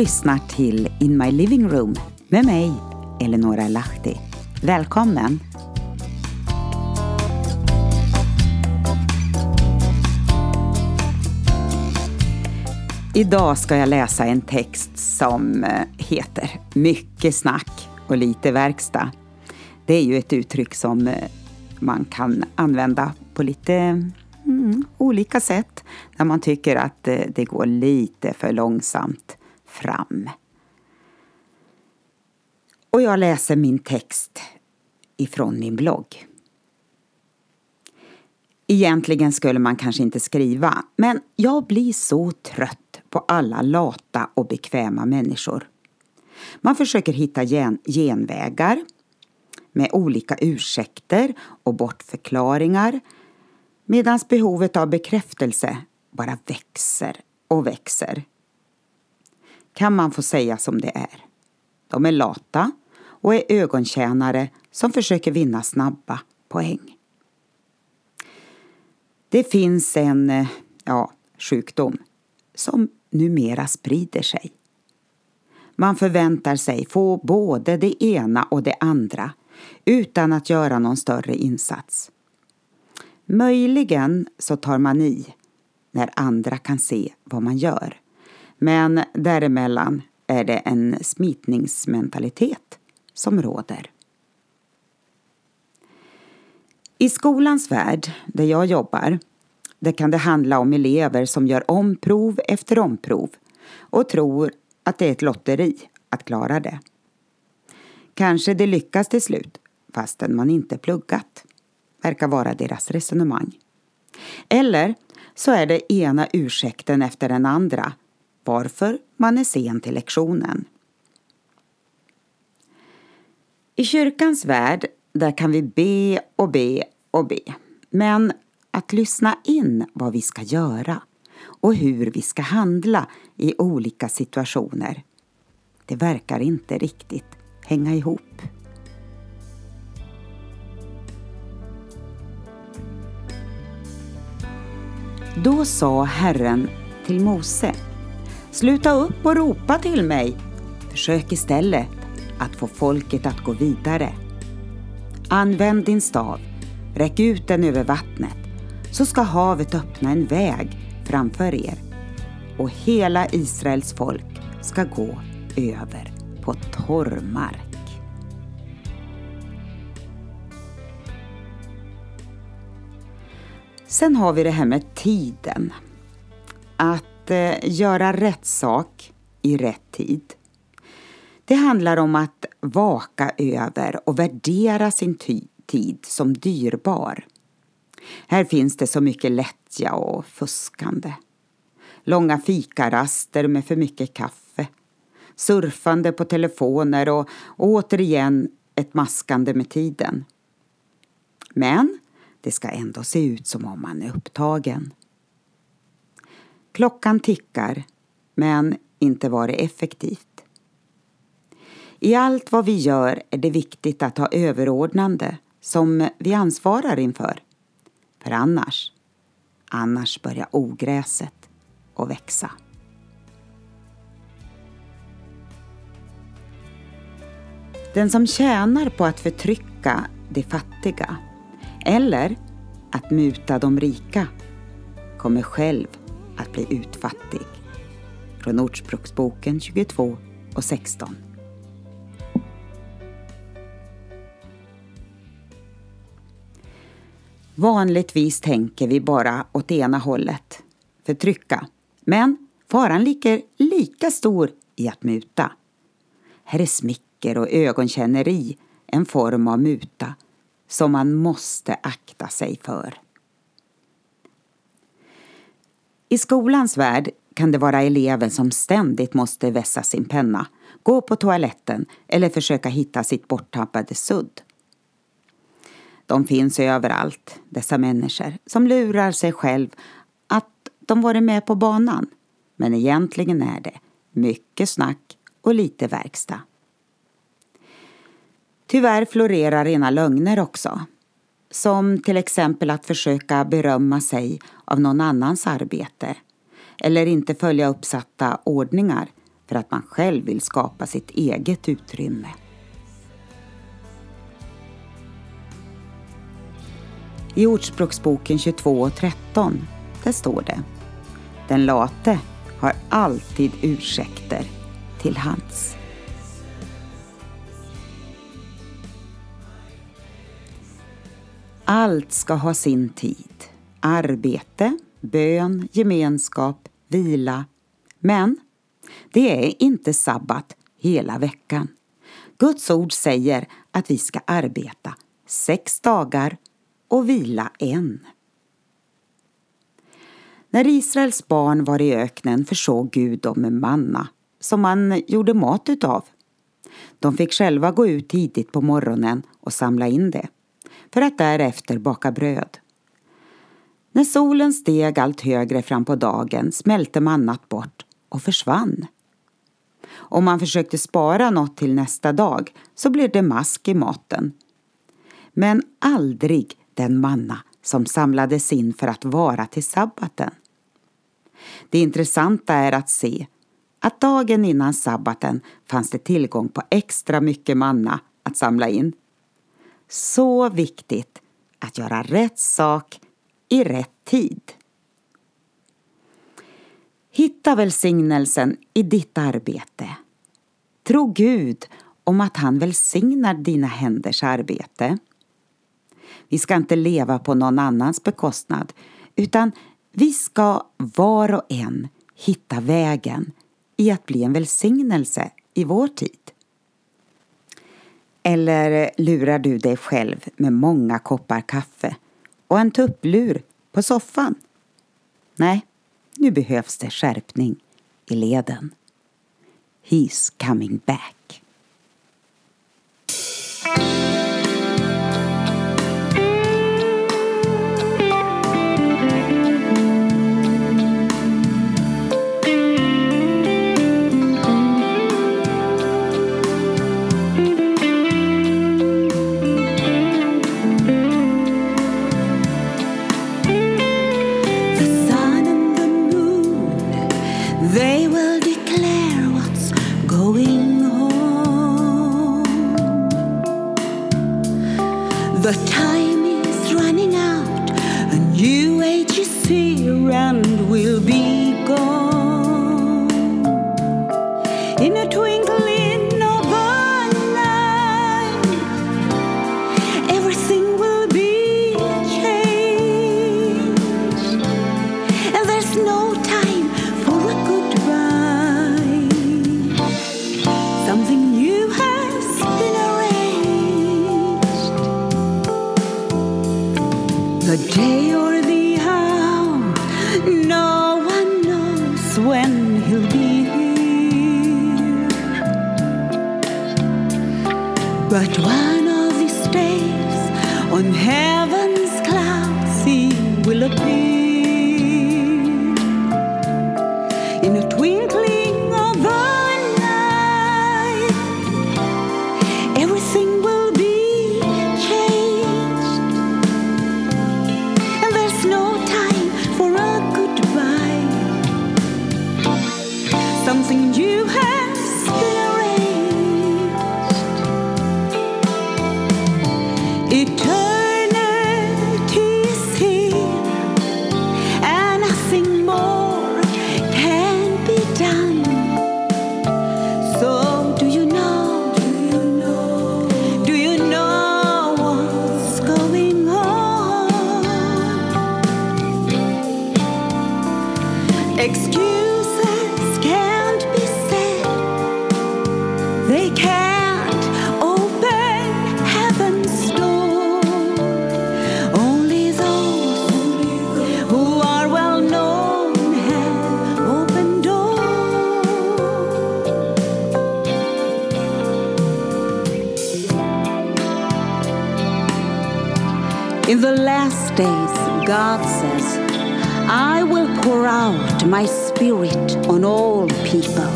Lyssnar till In My Living Room med mig, Eleonora Lahti. Välkommen! Idag ska jag läsa en text som eh, heter Mycket snack och lite verkstad. Det är ju ett uttryck som eh, man kan använda på lite mm, olika sätt när man tycker att eh, det går lite för långsamt fram. Och jag läser min text ifrån min blogg. Egentligen skulle man kanske inte skriva, men jag blir så trött på alla lata och bekväma människor. Man försöker hitta gen genvägar med olika ursäkter och bortförklaringar medan behovet av bekräftelse bara växer och växer. Kan man få säga som det är. De är lata och är ögontjänare som försöker vinna snabba poäng. Det finns en eh, ja, sjukdom som numera sprider sig. Man förväntar sig få både det ena och det andra utan att göra någon större insats. Möjligen så tar man i när andra kan se vad man gör. Men däremellan är det en smitningsmentalitet som råder. I skolans värld, där jag jobbar, där kan det handla om elever som gör omprov efter omprov och tror att det är ett lotteri att klara det. Kanske det lyckas till slut, fastän man inte pluggat, verkar vara deras resonemang. Eller så är det ena ursäkten efter den andra varför man är sen till lektionen. I kyrkans värld, där kan vi be och be och be. Men att lyssna in vad vi ska göra och hur vi ska handla i olika situationer, det verkar inte riktigt hänga ihop. Då sa Herren till Mose Sluta upp och ropa till mig. Försök istället att få folket att gå vidare. Använd din stav, räck ut den över vattnet, så ska havet öppna en väg framför er och hela Israels folk ska gå över på torr mark. Sen har vi det här med tiden. Att eh, göra rätt sak i rätt tid. Det handlar om att vaka över och värdera sin tid som dyrbar. Här finns det så mycket lättja och fuskande. Långa fikaraster med för mycket kaffe. Surfande på telefoner och, och återigen ett maskande med tiden. Men det ska ändå se ut som om man är upptagen. Klockan tickar, men inte var det effektivt. I allt vad vi gör är det viktigt att ha överordnande som vi ansvarar inför. För annars, annars börjar ogräset att växa. Den som tjänar på att förtrycka de fattiga eller att muta de rika kommer själv att bli utfattig. Från Ordspråksboken 22 och 16. Vanligtvis tänker vi bara åt ena hållet, förtrycka. Men faran ligger lika stor i att muta. Här är smicker och ögonkänneri en form av muta som man måste akta sig för. I skolans värld kan det vara eleven som ständigt måste vässa sin penna, gå på toaletten eller försöka hitta sitt borttappade sudd. De finns överallt, dessa människor, som lurar sig själv att de varit med på banan. Men egentligen är det mycket snack och lite verkstad. Tyvärr florerar rena lögner också. Som till exempel att försöka berömma sig av någon annans arbete eller inte följa uppsatta ordningar för att man själv vill skapa sitt eget utrymme. I Ordspråksboken 22 och 13, där står det Den late har alltid ursäkter till hands. Allt ska ha sin tid. Arbete, bön, gemenskap, vila. Men det är inte sabbat hela veckan. Guds ord säger att vi ska arbeta sex dagar och vila en. När Israels barn var i öknen försåg Gud dem med manna som man gjorde mat utav. De fick själva gå ut tidigt på morgonen och samla in det för att därefter baka bröd. När solen steg allt högre fram på dagen smälte mannat bort och försvann. Om man försökte spara något till nästa dag så blev det mask i maten. Men aldrig den manna som samlades in för att vara till sabbaten. Det intressanta är att se att dagen innan sabbaten fanns det tillgång på extra mycket manna att samla in. Så viktigt att göra rätt sak i rätt tid. Hitta välsignelsen i ditt arbete. Tro Gud om att han välsignar dina händers arbete. Vi ska inte leva på någon annans bekostnad utan vi ska var och en hitta vägen i att bli en välsignelse i vår tid. Eller lurar du dig själv med många koppar kaffe och en tupplur på soffan? Nej, nu behövs det skärpning i leden. He's coming back. The time is running out, a new age is here and The day In the last days, God says, I will pour out my spirit on all people.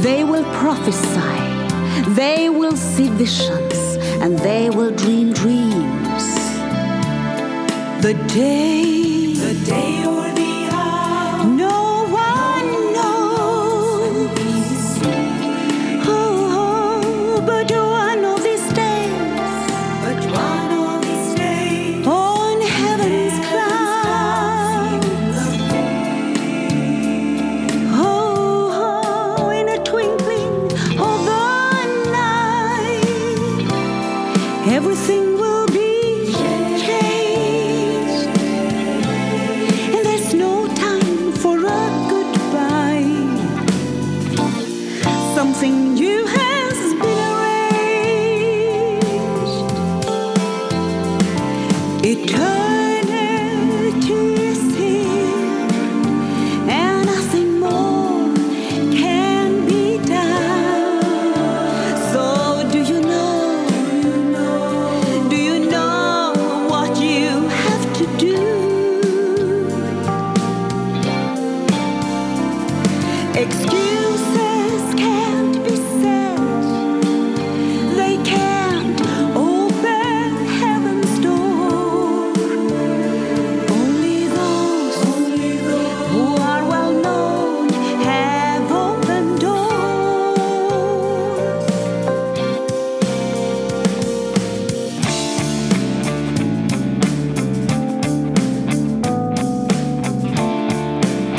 They will prophesy, they will see visions, and they will dream dreams. The day, the day excuse.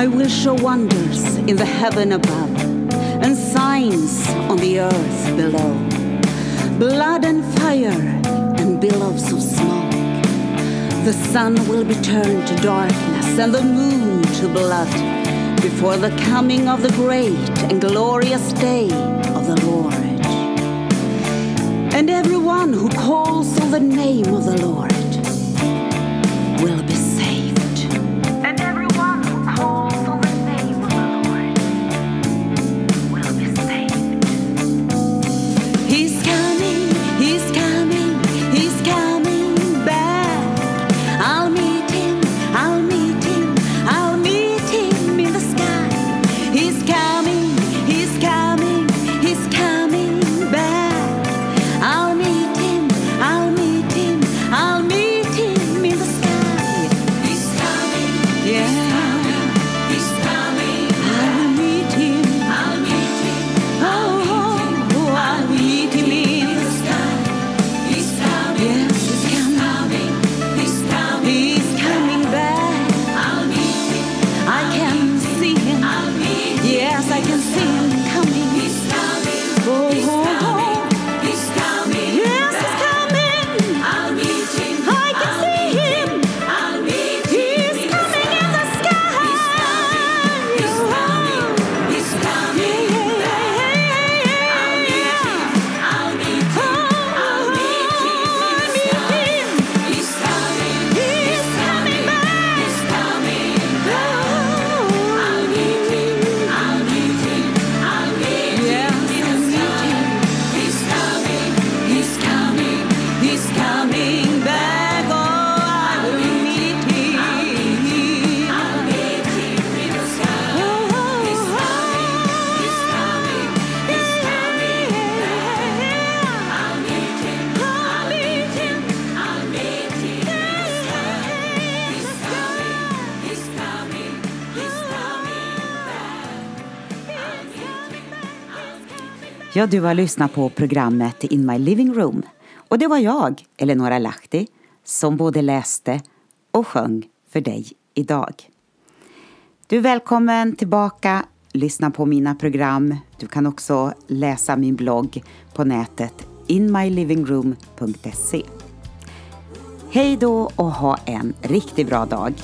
I will show wonders in the heaven above and signs on the earth below blood and fire and billows of smoke. The sun will be turned to darkness and the moon to blood before the coming of the great and glorious day of the Lord. And everyone who calls on the name of the Lord Ja, du har lyssnat på programmet In My Living Room. Och det var jag, Eleonora Lahti, som både läste och sjöng för dig idag. Du är välkommen tillbaka, lyssna på mina program. Du kan också läsa min blogg på nätet inmylivingroom.se. Hej då och ha en riktigt bra dag.